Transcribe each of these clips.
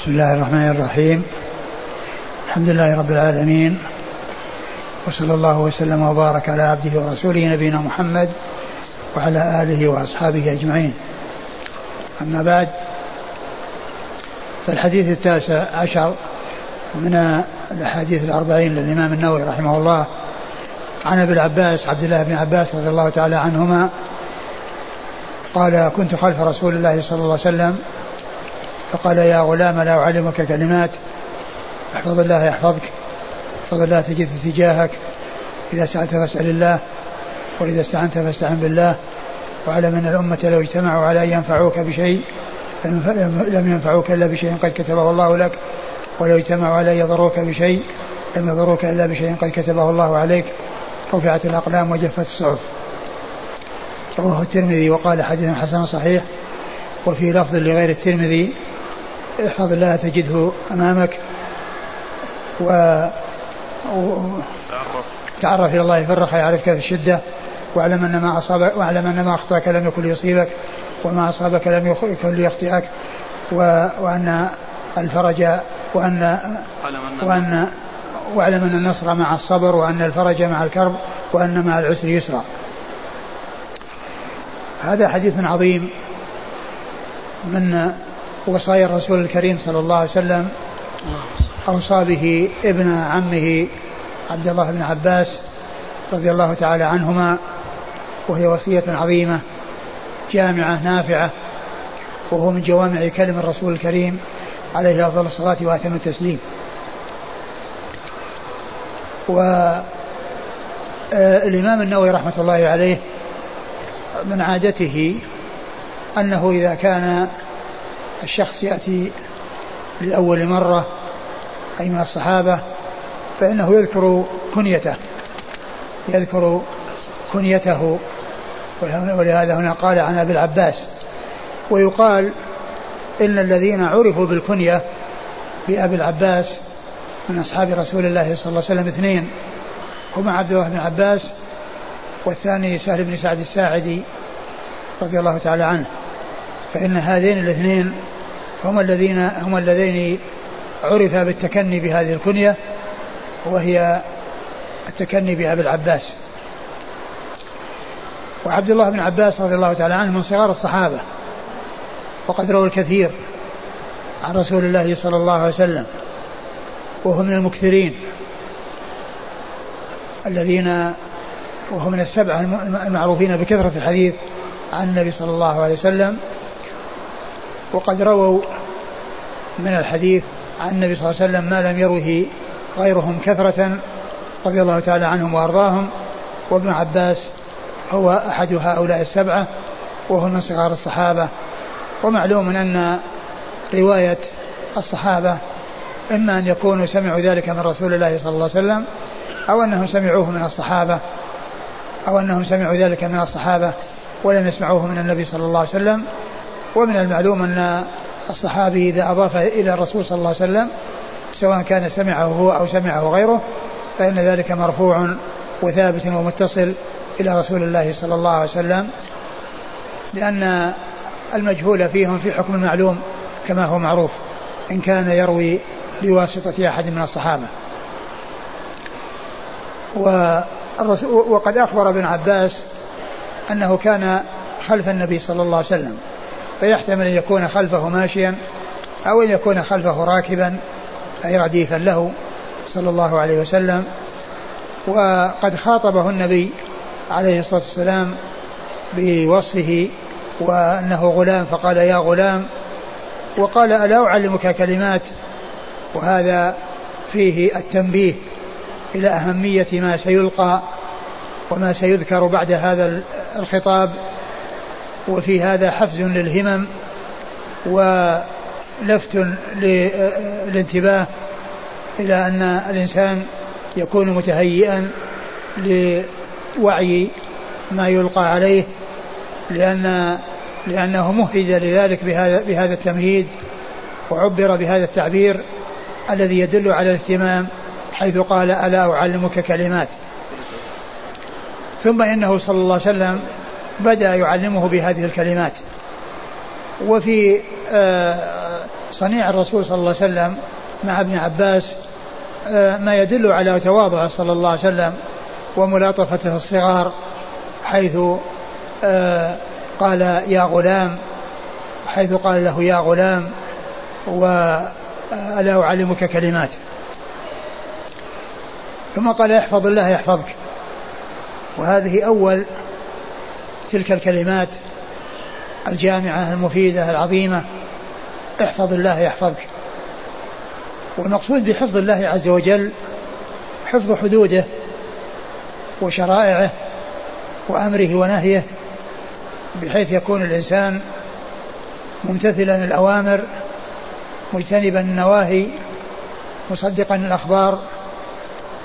بسم الله الرحمن الرحيم. الحمد لله رب العالمين. وصلى الله وسلم وبارك على عبده ورسوله نبينا محمد وعلى آله وأصحابه أجمعين. أما بعد فالحديث التاسع عشر من الأحاديث الأربعين للإمام النووي رحمه الله عن أبي العباس عبد الله بن عباس رضي الله تعالى عنهما قال كنت خلف رسول الله صلى الله عليه وسلم فقال يا غلام لا أعلمك كلمات. أحفظ الله يحفظك أحفظ الله تجد تجاهك إذا سألت فاسأل الله وإذا استعنت فاستعن بالله واعلم أن الأمة لو اجتمعوا على أن ينفعوك بشيء لم ينفعوك إلا بشيء قد كتبه الله لك ولو اجتمعوا على أن يضروك بشيء لم يضروك إلا بشيء قد كتبه الله عليك. رفعت الأقلام وجفت الصحف. رواه الترمذي وقال حديث حسن صحيح وفي لفظ لغير الترمذي احفظ الله تجده أمامك. و, و... تعرف إلى الله في الرخاء يعرفك في الشدة. واعلم أن ما اصابك واعلم أن ما أخطأك لم يكن ليصيبك وما أصابك لم يكن ليخطئك. و... وأن الفرج وأن وأن واعلم أن النصر مع الصبر وأن الفرج مع الكرب وأن مع العسر يسرا. هذا حديث عظيم من وصايا الرسول الكريم صلى الله عليه وسلم أوصى به ابن عمه عبد الله بن عباس رضي الله تعالى عنهما وهي وصية عظيمة جامعة نافعة وهو من جوامع كلم الرسول الكريم عليه أفضل الصلاة وأتم التسليم. والإمام آه، النووي رحمة الله عليه من عادته أنه إذا كان الشخص يأتي لأول مرة أي من الصحابة فإنه يذكر كنيته يذكر كنيته ولهذا هنا قال عن أبي العباس ويقال إن الذين عرفوا بالكنية بأبي العباس من أصحاب رسول الله صلى الله عليه وسلم اثنين هما عبد الله بن عباس والثاني سهل بن سعد الساعدي رضي الله تعالى عنه فإن هذين الاثنين هم الذين هم اللذين عرفا بالتكني بهذه الكنية وهي التكني بأبي العباس وعبد الله بن عباس رضي الله تعالى عنه من صغار الصحابة وقد روى الكثير عن رسول الله صلى الله عليه وسلم وهو من المكثرين الذين وهو من السبعة المعروفين بكثرة الحديث عن النبي صلى الله عليه وسلم وقد رووا من الحديث عن النبي صلى الله عليه وسلم ما لم يروه غيرهم كثرة رضي الله تعالى عنهم وأرضاهم وابن عباس هو أحد هؤلاء السبعة وهو من صغار الصحابة. ومعلوم أن رواية الصحابة إما أن يكونوا سمعوا ذلك من رسول الله صلى الله عليه وسلم أو أنهم سمعوه من الصحابة أو أنهم سمعوا ذلك من الصحابة ولم يسمعوه من النبي صلى الله عليه وسلم. ومن المعلوم أن الصحابي إذا أضاف إلى الرسول صلى الله عليه وسلم سواء كان سمعه هو أو سمعه غيره فإن ذلك مرفوع وثابت ومتصل إلى رسول الله صلى الله عليه وسلم لأن المجهول فيهم في حكم المعلوم كما هو معروف إن كان يروي بواسطة أحد من الصحابة. وقد أخبر ابن عباس أنه كان خلف النبي صلى الله عليه وسلم. فيحتمل أن يكون خلفه ماشيا أو أن يكون خلفه راكبا أي رديفا له صلى الله عليه وسلم. وقد خاطبه النبي عليه الصلاة والسلام بوصفه وأنه غلام فقال يا غلام وقال ألا أعلمك كلمات؟ وهذا فيه التنبيه إلى أهمية ما سيلقى وما سيذكر بعد هذا الخطاب. وفي هذا حفز للهمم ولفت للانتباه إلى أن الإنسان يكون متهيئا لوعي ما يلقى عليه لأن لأنه مهتد لذلك بهذا بهذا التمهيد وعبر بهذا التعبير الذي يدل على الاهتمام حيث قال ألا أعلمك كلمات. ثم إنه صلى الله عليه وسلم بدأ يعلمه بهذه الكلمات. وفي آه، صنيع الرسول صلى الله عليه وسلم مع ابن عباس آه، ما يدل على تواضعه صلى الله عليه وسلم وملاطفته الصغار حيث آه، قال يا غلام حيث قال له يا غلام وألا أعلمك كلمات. ثم قال احفظ الله يحفظك. وهذه أول تلك الكلمات الجامعة المفيدة العظيمة. احفظ الله يحفظك. والمقصود بحفظ الله عز وجل حفظ حدوده وشرائعه وأمره ونهيه بحيث يكون الإنسان ممتثلا الأوامر مجتنبا النواهي مصدقا الأخبار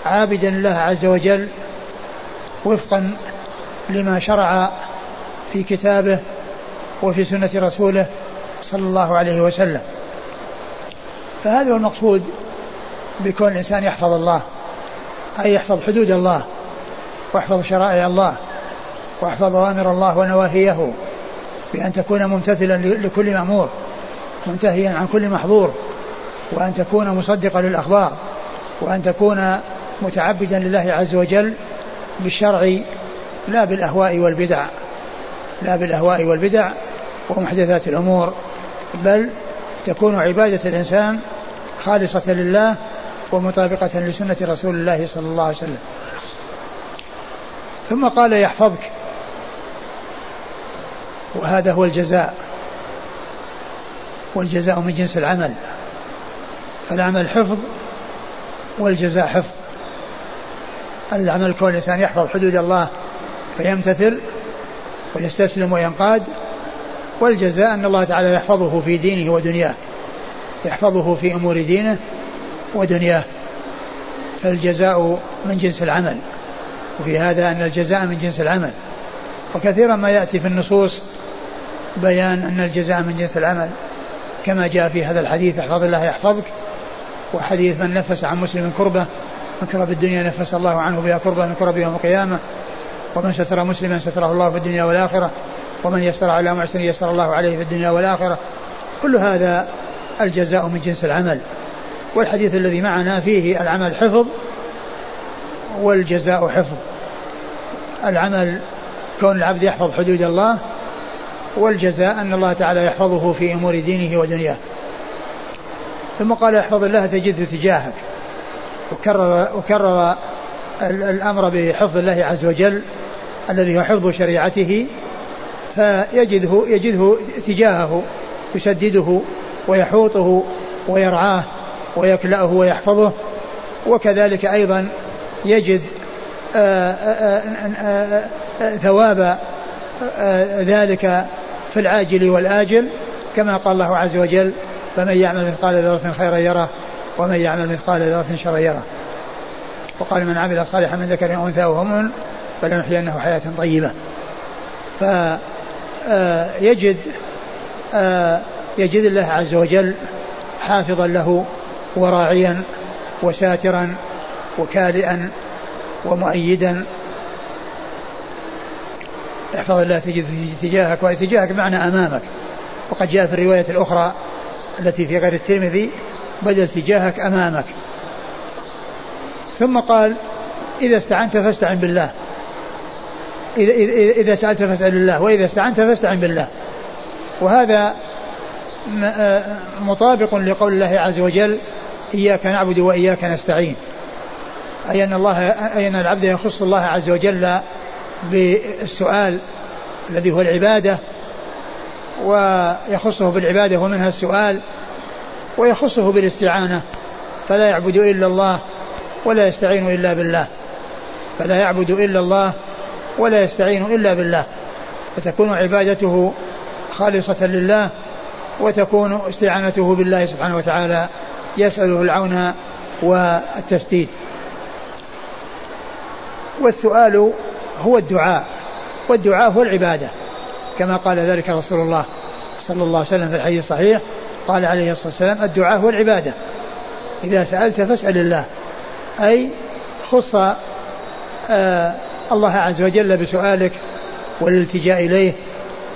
عابدا الله عز وجل وفقا لما شرع في كتابه وفي سنة رسوله صلى الله عليه وسلم. فهذا هو المقصود بكون الإنسان يحفظ الله أي يحفظ حدود الله واحفظ شرائع الله واحفظ أوامر الله ونواهيه بأن تكون ممتثلا لكل مأمور منتهيا عن كل محظور وأن تكون مصدقا للأخبار وأن تكون متعبدا لله عز وجل بالشرع لا بالأهواء والبدع. لا بالأهواء والبدع ومحدثات الأمور بل تكون عبادة الإنسان خالصة لله ومطابقة لسنة رسول الله صلى الله عليه وسلم. ثم قال يحفظك وهذا هو الجزاء والجزاء من جنس العمل فالعمل حفظ والجزاء حفظ. العمل كون الإنسان يحفظ حدود الله فيمتثل ويستسلم وينقاد والجزاء أن الله تعالى يحفظه في دينه ودنياه يحفظه في أمور دينه ودنياه. فالجزاء من جنس العمل وفي هذا أن الجزاء من جنس العمل. وكثيرا ما يأتي في النصوص بيان أن الجزاء من جنس العمل كما جاء في هذا الحديث أحفظ الله يحفظك. وحديث من نفس عن مسلم كربة من كرب الدنيا نفس الله عنه بها كربة من كرب يوم القيامة. ومن ستر مسلما ستره الله في الدنيا والآخرة ومن يسر على معسر يسر الله عليه في الدنيا والآخرة. كل هذا الجزاء من جنس العمل. والحديث الذي معنا فيه العمل حفظ والجزاء حفظ. العمل كون العبد يحفظ حدود الله والجزاء أن الله تعالى يحفظه في أمور دينه ودنياه. ثم قال احفظ الله تجده تجاهك. وكرر وكرر الأمر بحفظ الله عز وجل. الذي هو حفظ شريعته فيجده يجده تجاهه يسدده ويحوطه ويرعاه ويكلأه ويحفظه. وكذلك أيضا يجد آآ آآ آآ ثواب ذلك في العاجل والآجل كما قال الله عز وجل فمن يعمل مثقال ذرة خيرا يره ومن يعمل مثقال ذرة شرا يره. وقال من عمل صالحا من ذكر أنثى مؤمن فلنحيينه حياة طيبة. فيجد يجد الله عز وجل حافظا له وراعيا وساترا وكالئا ومؤيدا. احفظ الله تجد تجاهك وتجاهك بمعنى أمامك. وقد جاء في الرواية الأخرى التي في غير الترمذي بدل تجاهك أمامك. ثم قال إذا استعنت فاستعن بالله. إذا, سألت فاسأل الله وإذا استعنت فاستعن بالله. وهذا مطابق لقول الله عز وجل إياك نعبد وإياك نستعين. أي أن الله أي أن العبد يخص الله عز وجل بالسؤال الذي هو العبادة ويخصه بالعبادة ومنها السؤال ويخصه بالاستعانة. فلا يعبد إلا الله ولا يستعين إلا بالله. فلا يعبد إلا الله ولا يستعين إلا بالله. فتكون عبادته خالصة لله وتكون استعانته بالله سبحانه وتعالى يسأله العون والتسديد. والسؤال هو الدعاء والدعاء هو العبادة. كما قال ذلك رسول الله صلى الله عليه وسلم في الحديث الصحيح قال عليه الصلاة والسلام الدعاء هو العبادة. إذا سألت فاسأل الله. أي خص آه الله عز وجل بسؤالك والالتجاء إليه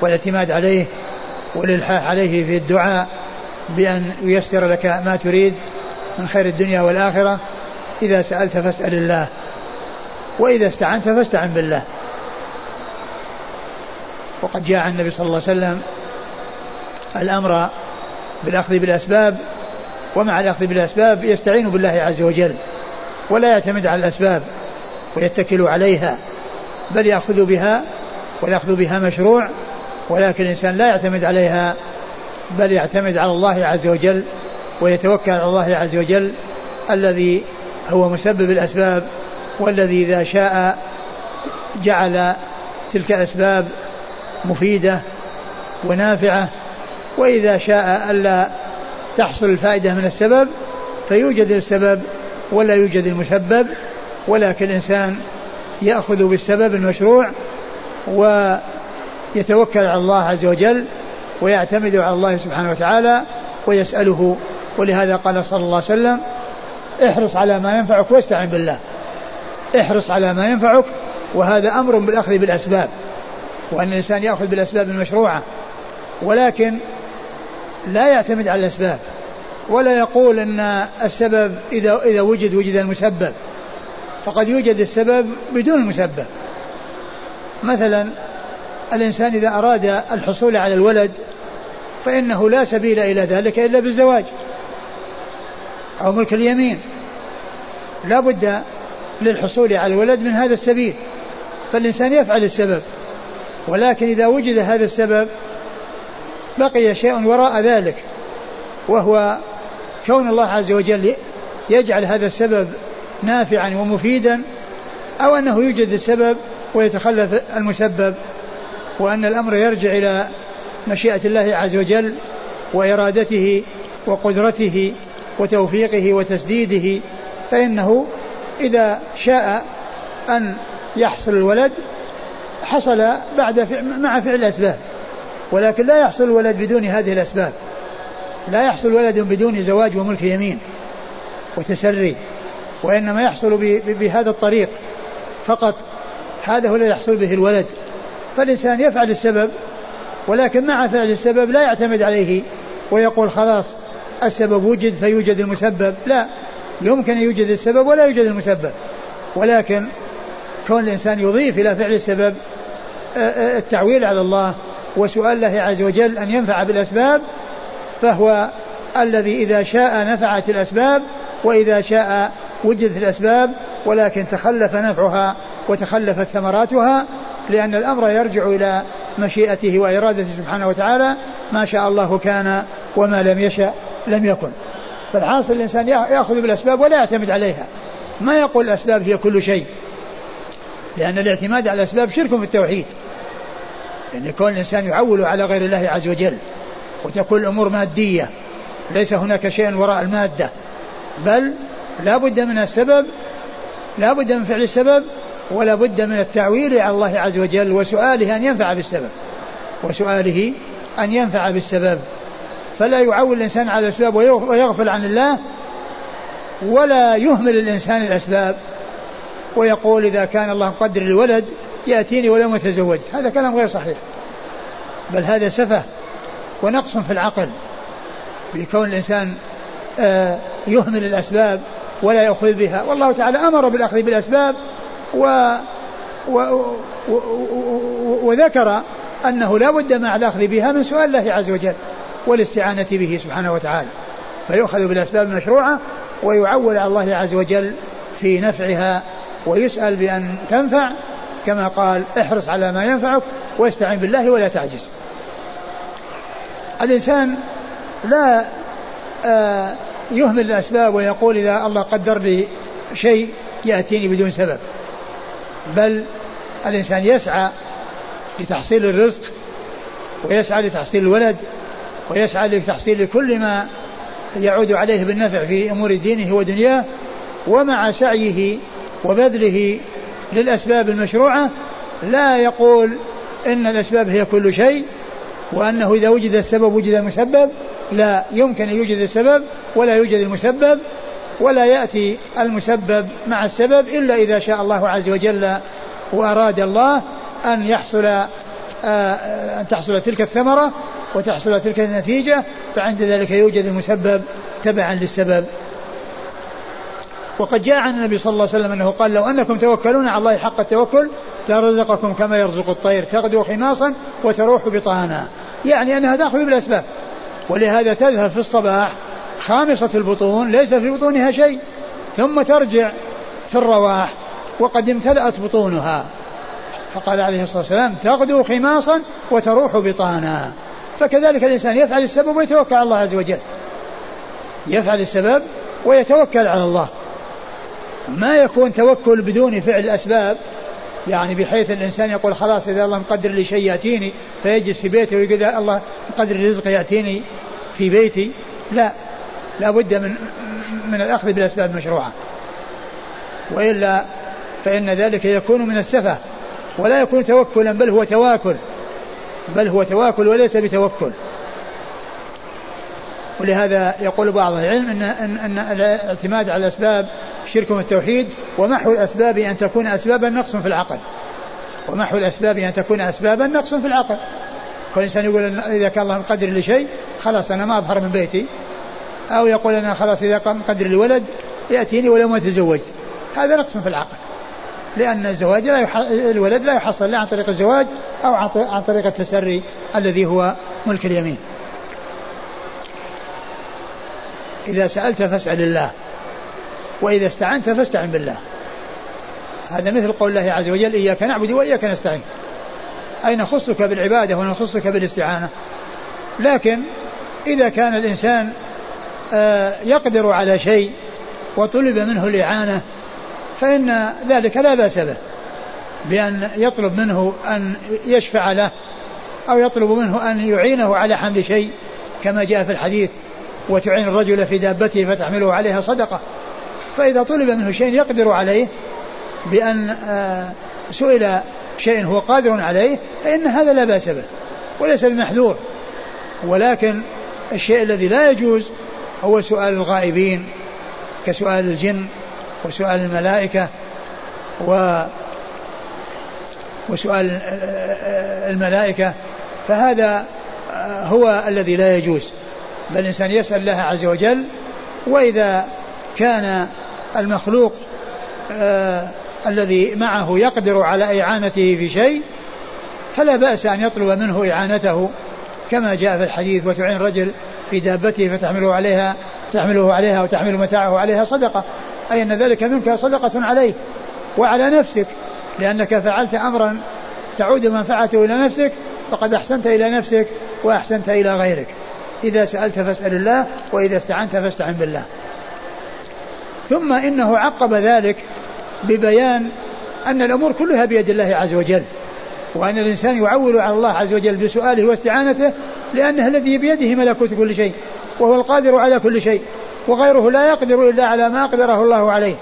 والاعتماد عليه والإلحاح عليه في الدعاء بأن ييسر لك ما تريد من خير الدنيا والآخرة. إذا سألت فاسأل الله وإذا استعنت فاستعن بالله. وقد جاء عن النبي صلى الله عليه وسلم الأمر بالأخذ بالأسباب ومع الأخذ بالأسباب يستعين بالله عز وجل ولا يعتمد على الأسباب. ويتكل عليها بل يأخذ بها والأخذ بها مشروع ولكن الإنسان لا يعتمد عليها بل يعتمد على الله عز وجل ويتوكل على الله عز وجل الذي هو مسبب الأسباب والذي إذا شاء جعل تلك الأسباب مفيدة ونافعة وإذا شاء ألا تحصل الفائدة من السبب فيوجد السبب ولا يوجد المسبب. ولكن الإنسان يأخذ بالسبب المشروع ويتوكل على الله عز وجل ويعتمد على الله سبحانه وتعالى ويسأله. ولهذا قال صلى الله عليه وسلم احرص على ما ينفعك واستعن بالله. احرص على ما ينفعك وهذا أمر بالأخذ بالأسباب وأن الإنسان يأخذ بالأسباب المشروعة. ولكن لا يعتمد على الأسباب ولا يقول أن السبب إذا إذا وجد وجد المسبب. فقد يوجد السبب بدون المسبب مثلا الإنسان إذا أراد الحصول على الولد فإنه لا سبيل إلى ذلك إلا بالزواج أو ملك اليمين. لا بد للحصول على الولد من هذا السبيل. فالإنسان يفعل السبب. ولكن إذا وجد هذا السبب بقي شيء وراء ذلك وهو كون الله عز وجل يجعل هذا السبب نافعا ومفيدا أو أنه يوجد السبب ويتخلف المسبب وأن الأمر يرجع إلى مشيئة الله عز وجل وإرادته وقدرته وتوفيقه وتسديده فإنه إذا شاء أن يحصل الولد حصل بعد مع فعل الأسباب. ولكن لا يحصل الولد بدون هذه الأسباب. لا يحصل ولد بدون زواج وملك يمين وتسري. وإنما يحصل بهذا الطريق. فقط هذا هو الذي يحصل به الولد. فالإنسان يفعل السبب ولكن مع فعل السبب لا يعتمد عليه ويقول خلاص السبب وجد فيوجد المسبب. لا يمكن أن يوجد السبب ولا يوجد المسبب. ولكن كون الإنسان يضيف إلى فعل السبب التعويل على الله وسؤال الله عز وجل أن ينفع بالأسباب فهو الذي إذا شاء نفعت الأسباب وإذا شاء وجدت الأسباب ولكن تخلف نفعها وتخلفت ثمراتها لأن الأمر يرجع إلى مشيئته وإرادته سبحانه وتعالى. ما شاء الله كان وما لم يشأ لم يكن. فالحاصل الإنسان يأخذ بالأسباب ولا يعتمد عليها. ما يقول الأسباب هي كل شيء. لأن الاعتماد على الأسباب شرك في التوحيد. لأن يعني كون الإنسان يعول على غير الله عز وجل وتكون الأمور مادية ليس هناك شيء وراء المادة. بل لا بد من السبب لا بد من فعل السبب ولا بد من التعويل على الله عز وجل وسؤاله أن ينفع بالسبب. وسؤاله أن ينفع بالسبب. فلا يعول الإنسان على الأسباب ويغفل عن الله ولا يهمل الإنسان الأسباب. ويقول إذا كان الله مقدر الولد يأتيني ولم يتزوج. هذا كلام غير صحيح. بل هذا سفه ونقص في العقل. بكون الإنسان آه، يهمل الأسباب ولا يأخذ بها. والله تعالى أمر بالأخذ بالأسباب و و و وذكر أنه لا بد مع الأخذ بها من سؤال الله عز وجل والاستعانة به سبحانه وتعالى. فيؤخذ بالأسباب المشروعة ويعول على الله عز وجل في نفعها ويسأل بأن تنفع كما قال احرص على ما ينفعك واستعن بالله ولا تعجز. الإنسان لا آه، يهمل الأسباب ويقول إذا الله قدر لي شيء يأتيني بدون سبب. بل الإنسان يسعى لتحصيل الرزق ويسعى لتحصيل الولد ويسعى لتحصيل كل ما يعود عليه بالنفع في أمور دينه ودنياه ومع سعيه وبذله للأسباب المشروعة لا يقول إن الأسباب هي كل شيء وأنه إذا وجد السبب وجد المسبب لا يمكن أن يوجد السبب ولا يوجد المسبب ولا يأتي المسبب مع السبب إلا إذا شاء الله عز وجل وأراد الله أن يحصل آه، أن تحصل تلك الثمرة وتحصل تلك النتيجة فعند ذلك يوجد المسبب تبعا للسبب. وقد جاء عن النبي صلى الله عليه وسلم أنه قال لو أنكم توكلون على الله حق التوكل لرزقكم كما يرزق الطير تغدو خماصا وتروح بطانا يعني أنها تأخذ بالأسباب ولهذا تذهب في الصباح خامصة البطون ليس في بطونها شيء. ثم ترجع في الرواح وقد امتلأت بطونها. فقال عليه الصلاة والسلام تغدو خماصا وتروح بطانا. فكذلك الإنسان يفعل السبب ويتوكل على الله عز وجل. يفعل السبب ويتوكل على الله. ما يكون توكل بدون فعل الأسباب يعني بحيث الإنسان يقول خلاص إذا الله مقدر لي شيء يأتيني فيجلس في بيته ويقول الله مقدر رزق يأتيني في بيتي. لا لا بد من من الأخذ بالأسباب المشروعة وإلا فإن ذلك يكون من السفة ولا يكون توكلا بل هو تواكل بل هو تواكل وليس بتوكل. ولهذا يقول بعض العلم ان ان, أن الاعتماد على الأسباب شرك التوحيد ومحو الأسباب أن تكون اسبابا نقص في العقل. ومحو الأسباب أن تكون اسبابا نقص في العقل. كل إنسان يقول إذا كان الله مقدر لي شيء خلاص أنا ما أظهر من بيتي. أو يقول أنا خلاص إذا كان مقدر لي ولد يأتيني ولو ما تزوجت. هذا نقص في العقل. لأن الزواج لا يح... الولد لا يحصل لا عن طريق الزواج أو عن طريق التسري الذي هو ملك اليمين. إذا سألت فاسأل الله. وإذا استعنت فاستعن بالله. هذا مثل قول الله عز وجل إياك نعبد وإياك نستعين. أي نخصك بالعبادة ونخصك بالاستعانة. لكن إذا كان الإنسان يقدر على شيء وطلب منه الإعانة فإن ذلك لا بأس به بأن يطلب منه أن يشفع له أو يطلب منه أن يعينه على حمل شيء كما جاء في الحديث وتعين الرجل في دابته فتحمله عليها صدقة. فإذا طلب منه شيء يقدر عليه بأن آه، سئل شيء هو قادر عليه فإن هذا لا بأس به وليس بمحذور ولكن الشيء الذي لا يجوز هو سؤال الغائبين كسؤال الجن وسؤال الملائكة و وسؤال الملائكة فهذا هو الذي لا يجوز. بل الإنسان يسأل الله عز وجل وإذا كان المخلوق آه الذي معه يقدر على إعانته في شيء فلا بأس أن يطلب منه إعانته كما جاء في الحديث وتعين الرجل في دابته فتحمله عليها تحمله عليها وتحمل متاعه عليها صدقة. أي أن ذلك منك صدقة عليه وعلى نفسك. لأنك فعلت أمرا تعود منفعته إلى نفسك فقد أحسنت إلى نفسك وأحسنت إلى غيرك. إذا سألت فاسأل الله وإذا استعنت فاستعن بالله. ثم إنه عقب ذلك ببيان أن الأمور كلها بيد الله عز وجل وأن الإنسان يعول على الله عز وجل بسؤاله واستعانته لأنه الذي بيده ملكوت كل شيء وهو القادر على كل شيء وغيره لا يقدر إلا على ما قدره الله عليه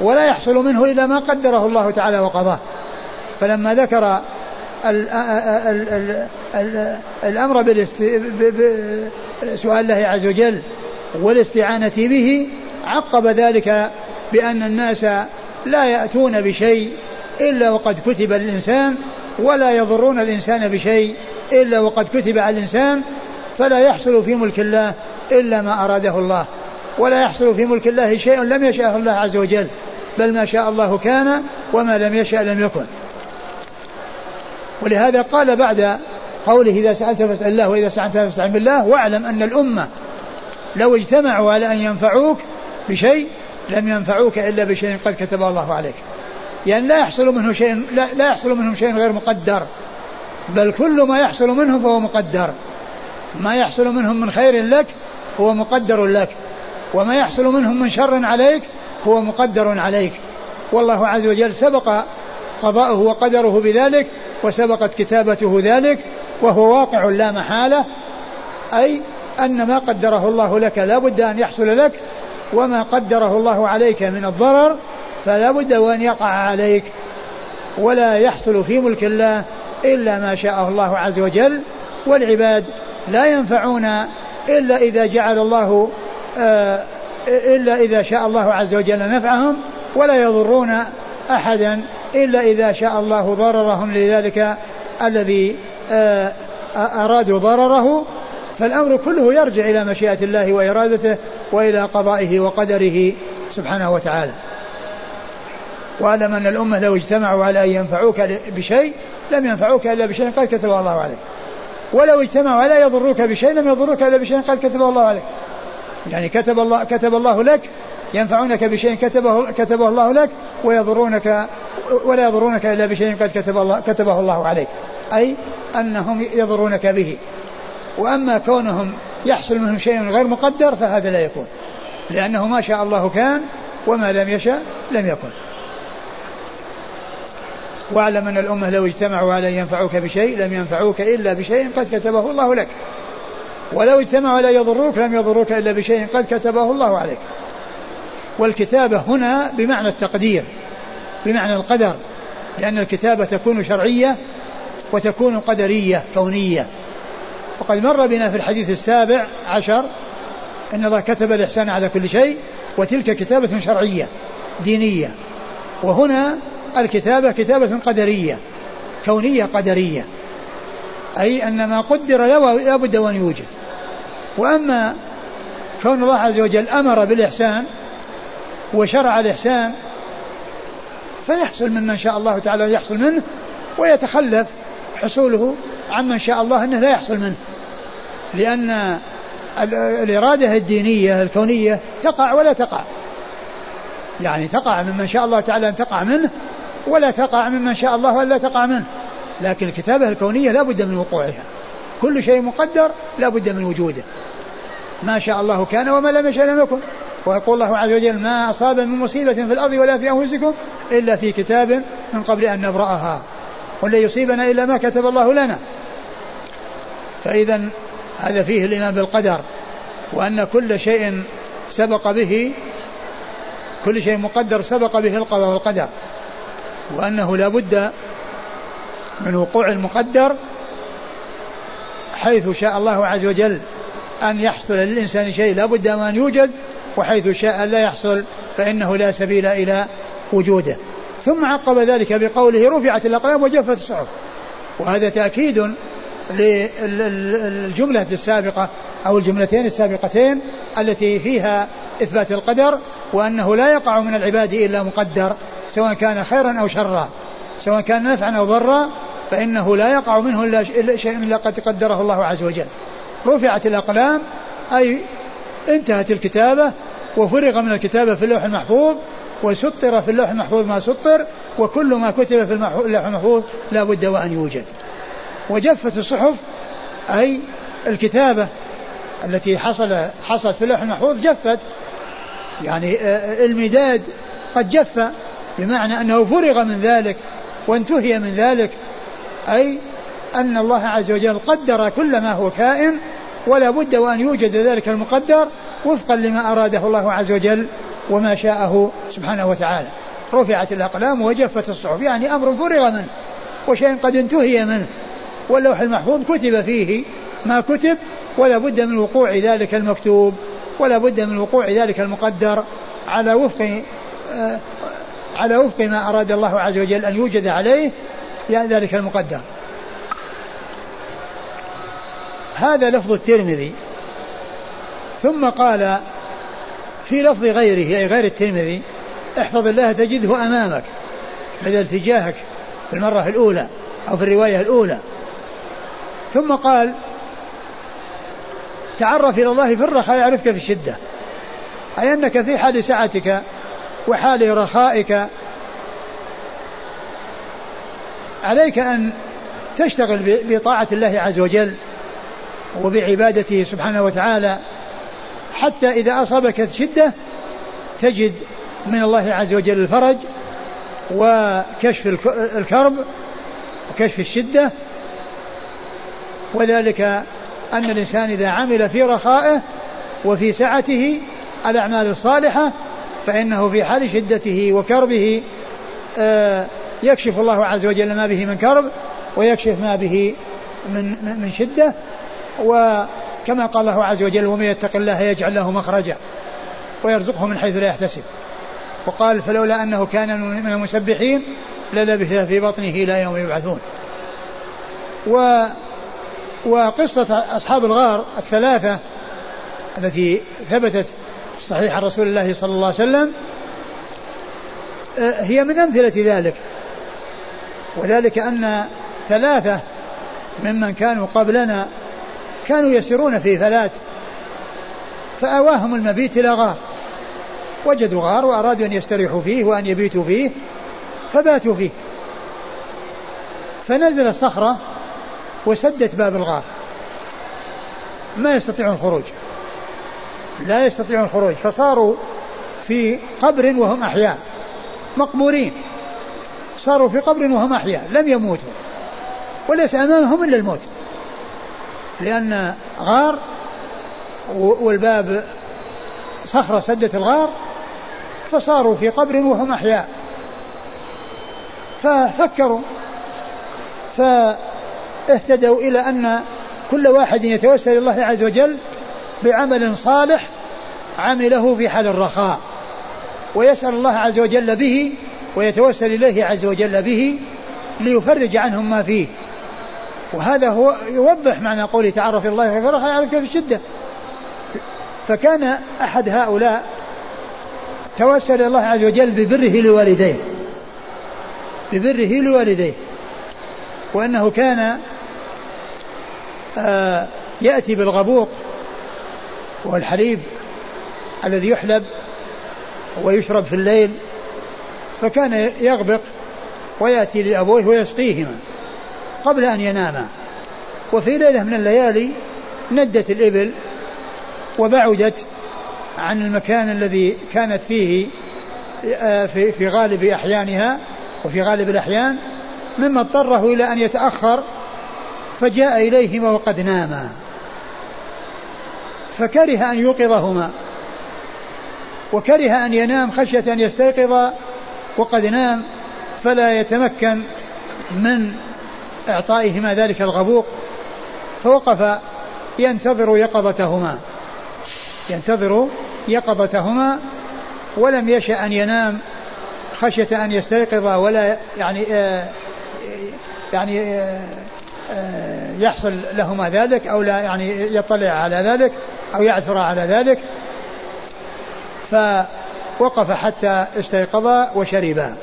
ولا يحصل منه إلا ما قدره الله تعالى وقضاه. فلما ذكر ال ال ال ال الأمر بسؤال الله عز وجل والاستعانة به عقب ذلك بأن الناس لا يأتون بشيء إلا وقد كتب للإنسان ولا يضرون الإنسان بشيء إلا وقد كتب على الإنسان فلا يحصل في ملك الله إلا ما أراده الله. ولا يحصل في ملك الله شيء لم يشاء الله عز وجل بل ما شاء الله كان وما لم يشاء لم يكن. ولهذا قال بعد قوله إذا سألت فاسأل الله وإذا سألت فاستعن بالله واعلم أن الأمة لو اجتمعوا على أن ينفعوك بشيء لم ينفعوك إلا بشيء قد كتبه الله عليك. يعني لا يحصل منه شيء لا, لا يحصل منهم شيء غير مقدر. بل كل ما يحصل منهم فهو مقدر. ما يحصل منهم من خير لك هو مقدر لك. وما يحصل منهم من شر عليك هو مقدر عليك. والله عز وجل سبق قضاؤه وقدره بذلك وسبقت كتابته ذلك وهو واقع لا محالة. أي أن ما قدره الله لك لا بد أن يحصل لك وما قدره الله عليك من الضرر فلا بد وأن يقع عليك. ولا يحصل في ملك الله إلا ما شاء الله عز وجل والعباد لا ينفعون إلا إذا جعل الله آه، إلا إذا شاء الله عز وجل نفعهم ولا يضرون أحدا إلا إذا شاء الله ضررهم. لذلك الذي آه، أرادوا ضرره فالأمر كله يرجع إلى مشيئة الله وإرادته وإلى قضائه وقدره سبحانه وتعالى. واعلم أن الأمة لو اجتمعوا على أن ينفعوك بشيء لم ينفعوك إلا بشيء قد كتبه الله عليك. ولو اجتمعوا على يضروك بشيء لم يضروك إلا بشيء قد كتبه الله عليك. يعني كتب الله كتب الله لك ينفعونك بشيء كتبه كتبه الله لك ويضرونك ولا يضرونك إلا بشيء قد كتب الله كتبه الله عليك. أي أنهم يضرونك به. وأما كونهم يحصل منهم شيء غير مقدر فهذا لا يكون. لأنه ما شاء الله كان وما لم يشاء لم يكن. واعلم أن الأمة لو اجتمعوا على أن ينفعوك بشيء لم ينفعوك إلا بشيء قد كتبه الله لك. ولو اجتمعوا على يضروك لم يضروك إلا بشيء قد كتبه الله عليك. والكتابة هنا بمعنى التقدير بمعنى القدر لأن الكتابة تكون شرعية وتكون قدرية كونية. وقد مر بنا في الحديث السابع عشر أن الله كتب الإحسان على كل شيء وتلك كتابة شرعية دينية. وهنا الكتابة كتابة قدرية كونية قدرية. أي أن ما قدر لا بد وأن يوجد. وأما كون الله عز وجل أمر بالإحسان وشرع الإحسان فيحصل ممن شاء الله تعالى يحصل منه ويتخلف حصوله عمن شاء الله أنه لا يحصل منه. لأن الإرادة الدينية الكونية تقع ولا تقع. يعني تقع ممن شاء الله تعالى أن تقع منه ولا تقع ممن شاء الله ألا تقع منه. لكن الكتابة الكونية لا بد من وقوعها. كل شيء مقدر لا بد من وجوده. ما شاء الله كان وما لم يشاء لم يكن. ويقول الله عز وجل ما أصاب من مصيبة في الأرض ولا في أنفسكم إلا في كتاب من قبل أن نبرأها. ولا يصيبنا إلا ما كتب الله لنا. فإذا هذا فيه الإيمان بالقدر وأن كل شيء سبق به كل شيء مقدر سبق به القضاء والقدر. وأنه لا بد من وقوع المقدر حيث شاء الله عز وجل أن يحصل للإنسان شيء لا بد أن يوجد وحيث شاء لا يحصل فإنه لا سبيل إلى وجوده. ثم عقب ذلك بقوله رفعت الأقلام وجفت الصحف. وهذا تأكيد للجملة السابقة أو الجملتين السابقتين التي فيها إثبات القدر وأنه لا يقع من العباد إلا مقدر. سواء كان خيرا أو شرا. سواء كان نفعا أو ضرا فإنه لا يقع منه إلا شيء إلا قد قدره الله عز وجل. رفعت الأقلام أي انتهت الكتابة وفرغ من الكتابة في اللوح المحفوظ وسطر في اللوح المحفوظ ما سطر وكل ما كتب في اللوح المحفوظ لا بد وأن يوجد. وجفت الصحف أي الكتابة التي حصل حصلت في اللوح المحفوظ جفت. يعني المداد قد جف. بمعنى أنه فرغ من ذلك وانتهي من ذلك أي أن الله عز وجل قدر كل ما هو كائن ولا بد وأن يوجد ذلك المقدر وفقا لما أراده الله عز وجل وما شاءه سبحانه وتعالى. رفعت الأقلام وجفت الصحف يعني أمر فرغ منه وشيء قد انتهي منه واللوح المحفوظ كتب فيه ما كتب ولا بد من وقوع ذلك المكتوب ولا بد من وقوع ذلك المقدر على وفق آه، على وفق ما أراد الله عز وجل أن يوجد عليه يعني ذلك المقدر. هذا لفظ الترمذي. ثم قال في لفظ غيره أي غير الترمذي احفظ الله تجده أمامك بدل تجاهك في المرة الأولى أو في الرواية الأولى. ثم قال تعرف إلى الله في الرخاء يعرفك في الشدة أي أنك في حال سعتك وحال رخائك. عليك أن تشتغل بطاعة الله عز وجل وبعبادته سبحانه وتعالى حتى إذا أصابك شدة تجد من الله عز وجل الفرج وكشف الكرب وكشف الشدة. وذلك أن الإنسان إذا عمل في رخائه وفي سعته الأعمال الصالحة فإنه في حال شدته وكربه آه، يكشف الله عز وجل ما به من كرب ويكشف ما به من من شدة. وكما قال الله عز وجل ومن يتق الله يجعل له مخرجا ويرزقه من حيث لا يحتسب. وقال فلولا أنه كان من المسبحين للبث في بطنه إلى يوم يبعثون. وقصة أصحاب الغار الثلاثة التي ثبتت صحيح عن رسول الله صلى الله عليه وسلم آه، هي من أمثلة ذلك. وذلك أن ثلاثة ممن كانوا قبلنا كانوا يسيرون في فلات فأواهم المبيت إلى غار. وجدوا غار وأرادوا أن يستريحوا فيه وأن يبيتوا فيه فباتوا فيه. فنزل الصخرة وسدت باب الغار. ما يستطيعون الخروج. لا يستطيعون الخروج فصاروا في قبر وهم أحياء مقبورين. صاروا في قبر وهم أحياء لم يموتوا. وليس أمامهم إلا الموت. لأن غار والباب صخرة سدت الغار فصاروا في قبر وهم أحياء. ففكروا فاهتدوا إلى أن كل واحد يتوسل الله عز وجل بعمل صالح عمله في حال الرخاء. ويسأل الله عز وجل به ويتوسل إليه عز وجل به ليفرج عنهم ما فيه. وهذا هو يوضح معنى قوله في الله في الرخاء يعرفك في الشدة. فكان أحد هؤلاء توسل الله عز وجل ببره لوالديه. ببره لوالديه. وأنه كان آه يأتي بالغبوق وهو الحليب الذي يحلب ويشرب في الليل فكان يغبق ويأتي لأبويه ويسقيهما قبل أن يناما. وفي ليلة من الليالي ندت الإبل وبعدت عن المكان الذي كانت فيه آه، في في غالب أحيانها وفي غالب الأحيان مما اضطره إلى أن يتأخر فجاء إليهما وقد ناما. فكره أن يوقظهما وكره أن ينام خشية أن يستيقظ وقد نام فلا يتمكن من إعطائهما ذلك الغبوق فوقف ينتظر يقظتهما ينتظر يقظتهما ولم يشأ أن ينام خشية أن يستيقظ ولا يعني آه يعني آه يحصل لهما ذلك أو لا يعني يطلع على ذلك. أو يعثر على ذلك فوقف حتى استيقظا وشربا.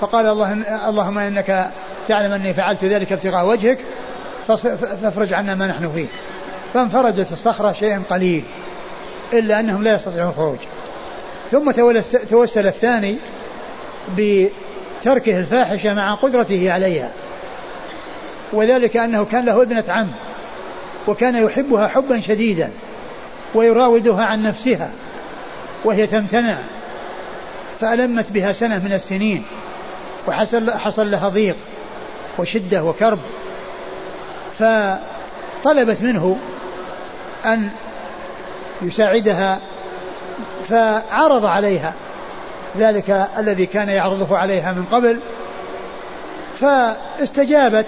فقال الله اللهم إنك تعلم أني فعلت ذلك ابتغاء وجهك فافرج عنا ما نحن فيه. فانفرجت الصخرة شيئا قليل إلا أنهم لا يستطيعون الخروج. ثم توسل الثاني بتركه الفاحشة مع قدرته عليها. وذلك أنه كان له ابنة عم وكان يحبها حبا شديدا. ويراودها عن نفسها وهي تمتنع فألمت بها سنة من السنين وحصل حصل لها ضيق وشدة وكرب فطلبت منه أن يساعدها فعرض عليها ذلك الذي كان يعرضه عليها من قبل فاستجابت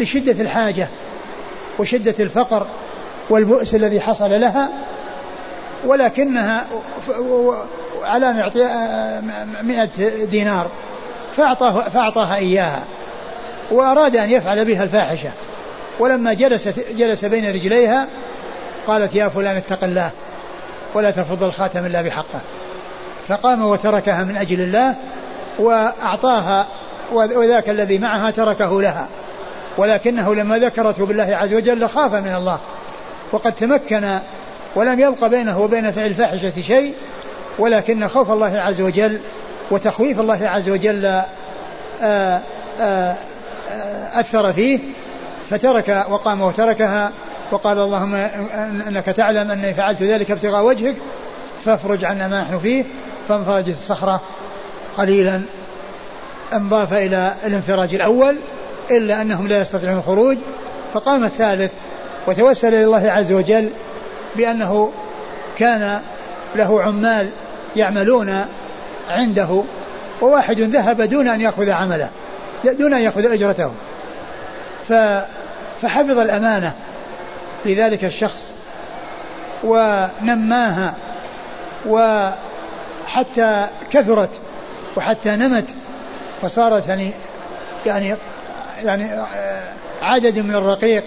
لشدة الحاجة وشدة الفقر والبؤس الذي حصل لها ولكنها على أن يعطيها مئة دينار فأعطاه فأعطاها إياها وأراد أن يفعل بها الفاحشة. ولما جلست جلس بين رجليها قالت يا فلان اتق الله ولا تفض الخاتم إلا بحقه. فقام وتركها من أجل الله وأعطاها وذاك الذي معها تركه لها. ولكنه لما ذكرته بالله عز وجل خاف من الله. وقد تمكن ولم يبق بينه وبين فعل الفاحشة شيء ولكن خوف الله عز وجل وتخويف الله عز وجل آه، آه، آه، أثر فيه فترك وقام وتركها وقال اللهم إنك تعلم أني فعلت ذلك ابتغاء وجهك فافرج عنا ما نحن فيه فانفرجت الصخرة قليلا انضاف إلى الانفراج الأول إلا أنهم لا يستطيعون الخروج فقام الثالث وتوسل إلى الله عز وجل بأنه كان له عمال يعملون عنده وواحد ذهب دون أن يأخذ عمله دون أن يأخذ أجرته. فحفظ الأمانة لذلك الشخص ونماها وحتى كثرت وحتى نمت وصارت يعني يعني يعني عدد من الرقيق.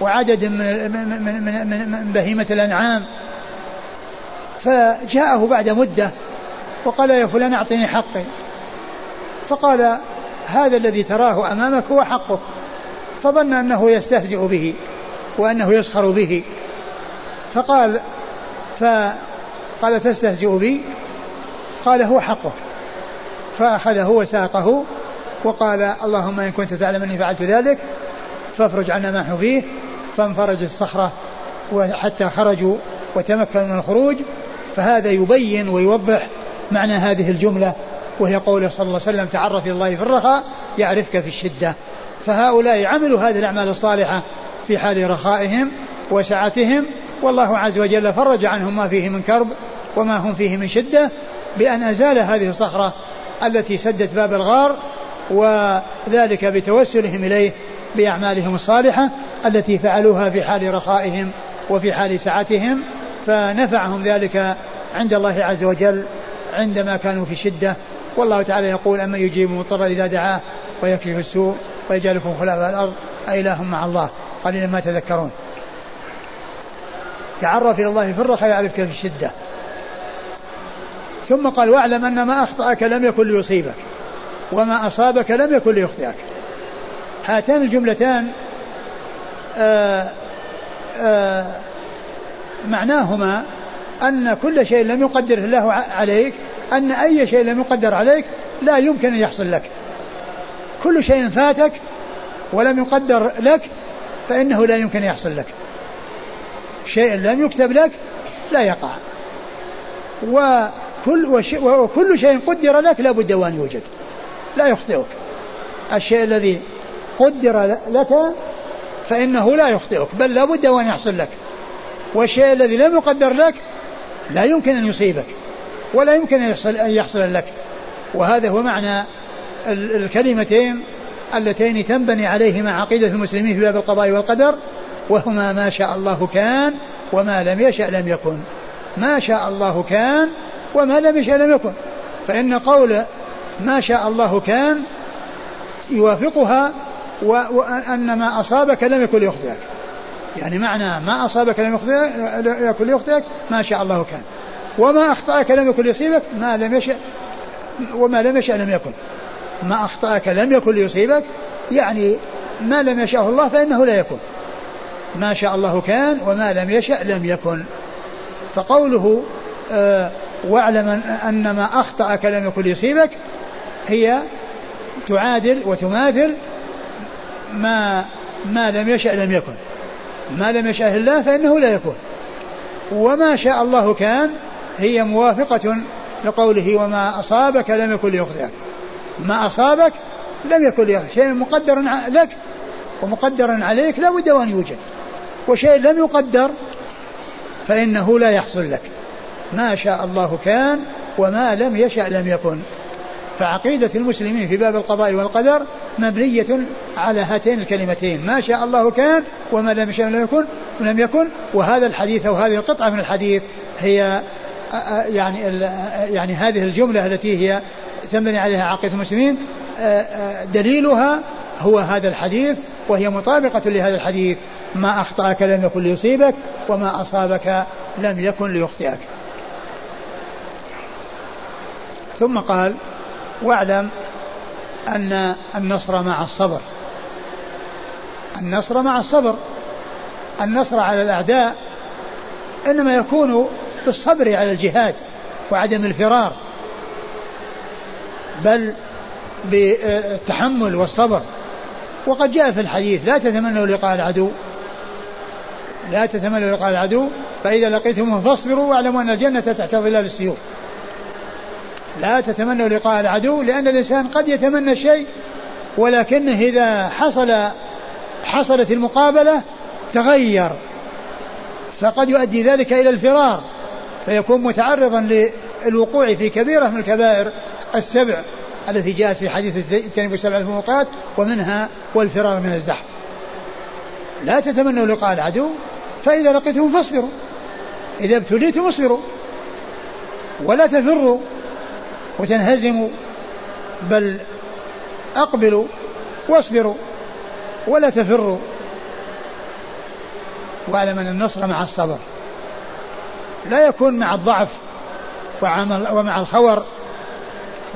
وعدد من من من, من, بهيمة الأنعام. فجاءه بعد مدة وقال يا فلان أعطني حقي. فقال هذا الذي تراه أمامك هو حقك. فظن أنه يستهزئ به وأنه يسخر به. فقال فقال تستهزئ بي؟ قال هو حقك. فأخذه وساقه وقال اللهم إن كنت تعلم أني فعلت ذلك فافرج عنا ما نحن فيه فانفرج الصخرة وحتى خرجوا وتمكنوا من الخروج فهذا يبين ويوضح معنى هذه الجملة وهي قوله صلى الله عليه وسلم تعرف إلى الله في الرخاء يعرفك في الشدة. فهؤلاء عملوا هذه الأعمال الصالحة في حال رخائهم وسعتهم والله عز وجل فرج عنهم ما فيه من كرب وما هم فيه من شدة بأن أزال هذه الصخرة التي سدت باب الغار وذلك بتوسلهم إليه بأعمالهم الصالحة التي فعلوها في حال رخائهم وفي حال سعتهم فنفعهم ذلك عند الله عز وجل عندما كانوا في شدة. والله تعالى يقول أما يجيب المضطر إذا دعاه ويكفي السوء ويجعلكم خلفاء الأرض أإله مع الله؟ قليلا ما تذكرون. تعرف إلى الله في الرخاء يعرفك في الشدة. ثم قال واعلم أن ما أخطأك لم يكن ليصيبك وما أصابك لم يكن ليخطئك. هاتان الجملتان آآ آه، آآ آه، معناهما أن كل شيء لم يقدره الله عليك أن أي شيء لم يقدر عليك لا يمكن أن يحصل لك. كل شيء فاتك ولم يقدر لك فإنه لا يمكن أن يحصل لك. شيء لم يكتب لك لا يقع. وكل, وكل شيء قدر لك لا بد وأن يوجد. لا يخطئك. الشيء الذي قدر لك فإنه لا يخطئك بل لا بد وأن يحصل لك. والشيء الذي لم يقدر لك لا يمكن أن يصيبك ولا يمكن أن يحصل, أن يحصل لك. وهذا هو معنى الكلمتين اللتين تنبني عليهما عقيدة المسلمين في باب القضاء والقدر وهما ما شاء الله كان وما لم يشأ لم يكن. ما شاء الله كان وما لم يشأ لم يكن. فإن قول ما شاء الله كان يوافقها وأن ما أصابك لم يكن ليخطئك. يعني معنى ما أصابك لم يكن ليخطئك ما شاء الله كان. وما أخطأك لم يكن ليصيبك ما لم يشأ وما لم يشأ لم يكن. ما أخطأك لم يكن ليصيبك يعني ما لم يشأه الله فإنه لا يكون. ما شاء الله كان وما لم يشأ لم يكن. فقوله آه واعلم أن ما أخطأك لم يكن ليصيبك هي تعادل وتماثل ما ما لم يشأ لم يكن. ما لم يشاء الله فإنه لا يكون. وما شاء الله كان هي موافقة لقوله وما أصابك لم يكن ليخطئك ما أصابك لم يكن ليخطئك شيء مقدر لك ومقدر عليك لا بد أن يوجد. وشيء لم يقدر فإنه لا يحصل لك. ما شاء الله كان وما لم يشأ لم يكن. فعقيدة المسلمين في باب القضاء والقدر مبنية على هاتين الكلمتين. ما شاء الله كان وما لم يشاء لم يكن لم يكن. وهذا الحديث أو هذه القطعة من الحديث هي يعني يعني هذه الجملة التي هي تنبني عليها عقيدة المسلمين دليلها هو هذا الحديث وهي مطابقة لهذا الحديث. ما أخطأك لم يكن ليصيبك وما أصابك لم يكن ليخطئك. ثم قال واعلم أن النصر مع الصبر. النصر مع الصبر. النصر على الأعداء إنما يكون بالصبر على الجهاد وعدم الفرار بل بالتحمل والصبر. وقد جاء في الحديث لا تتمنوا لقاء العدو. لا تتمنوا لقاء العدو فإذا لقيتموه فاصبروا واعلموا أن الجنة تحت ظلال السيوف. لا تتمنوا لقاء العدو لأن الإنسان قد يتمنى شيء ولكنه إذا حصل حصلت المقابلة تغير فقد يؤدي ذلك إلى الفرار فيكون متعرضا للوقوع في كبيرة من الكبائر السبع التي جاءت في حديث التنبي السبع الموقات ومنها والفرار من الزحف. لا تتمنوا لقاء العدو فإذا لقيتم فاصبروا إذا ابتليتم اصبروا ولا تفروا. وتنهزموا بل أقبلوا واصبروا ولا تفروا. واعلم أن النصر مع الصبر لا يكون مع الضعف ومع الخور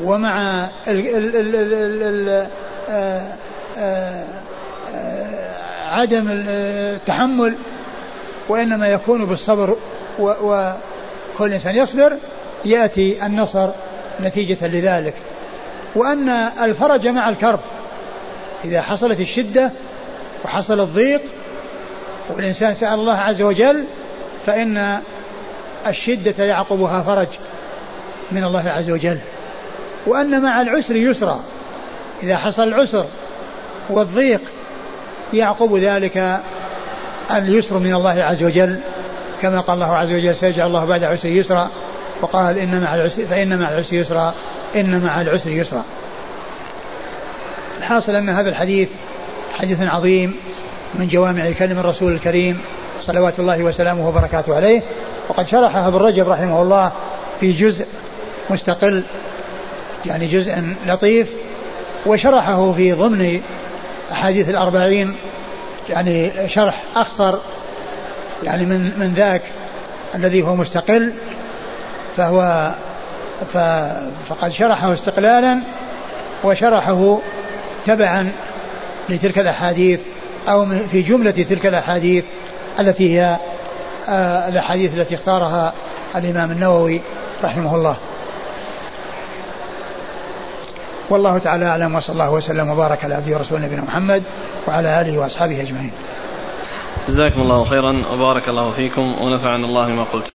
ومع عدم التحمل وإنما يكون بالصبر وكل إنسان يصبر يأتي النصر نتيجة لذلك وأن الفرج مع الكرب إذا حصلت الشدة وحصل الضيق والإنسان سأل الله عز وجل فإن الشدة يعقبها فرج من الله عز وجل. وأن مع العسر يسرا إذا حصل العسر والضيق يعقب ذلك اليسر من الله عز وجل كما قال الله عز وجل سيجعل الله بعد عسر يسرا وقال إن مع العسر فإن مع العسر يسرا إن مع العسر يسرا. الحاصل أن هذا الحديث حديث عظيم من جوامع كلم الرسول الكريم صلوات الله وسلامه وبركاته عليه وقد شرحها ابن رجب رحمه الله في جزء مستقل يعني جزء لطيف وشرحه في ضمن أحاديث الأربعين يعني شرح أقصر يعني من من ذاك الذي هو مستقل. فهو فقد شرحه استقلالا وشرحه تبعا لتلك الأحاديث أو في جملة تلك الأحاديث التي هي آه، الأحاديث التي اختارها الإمام النووي رحمه الله. والله تعالى أعلم وصلى الله وسلم وبارك على عبده ورسوله نبينا محمد وعلى آله وأصحابه أجمعين. جزاكم الله خيرا وبارك الله فيكم ونفعنا الله ما قلت.